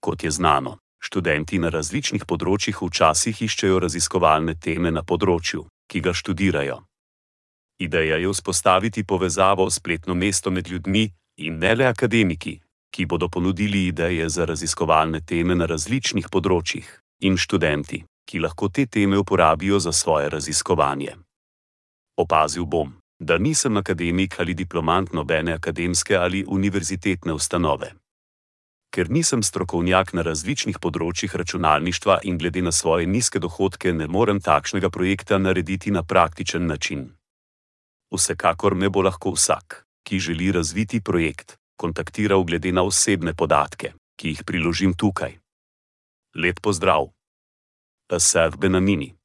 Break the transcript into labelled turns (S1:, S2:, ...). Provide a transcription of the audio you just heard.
S1: Kot je znano, študenti na različnih področjih včasih iščejo raziskovalne teme na področju, ki ga študirajo. Ideja je vzpostaviti povezavo s spletno mesto med ljudmi in ne le akademiki, ki bodo ponudili ideje za raziskovalne teme na različnih področjih, in študenti, ki lahko te teme uporabijo za svoje raziskovanje. Opazil bom, da nisem akademik ali diplomant nobene akademske ali univerzitetne ustanove. Ker nisem strokovnjak na različnih področjih računalništva in glede na svoje nizke dohodke ne morem takšnega projekta narediti na praktičen način. Vsekakor me bo lahko vsak, ki želi razviti projekt, kontaktiral glede na osebne podatke, ki jih priložim tukaj. Lep pozdrav! Asaf Benamini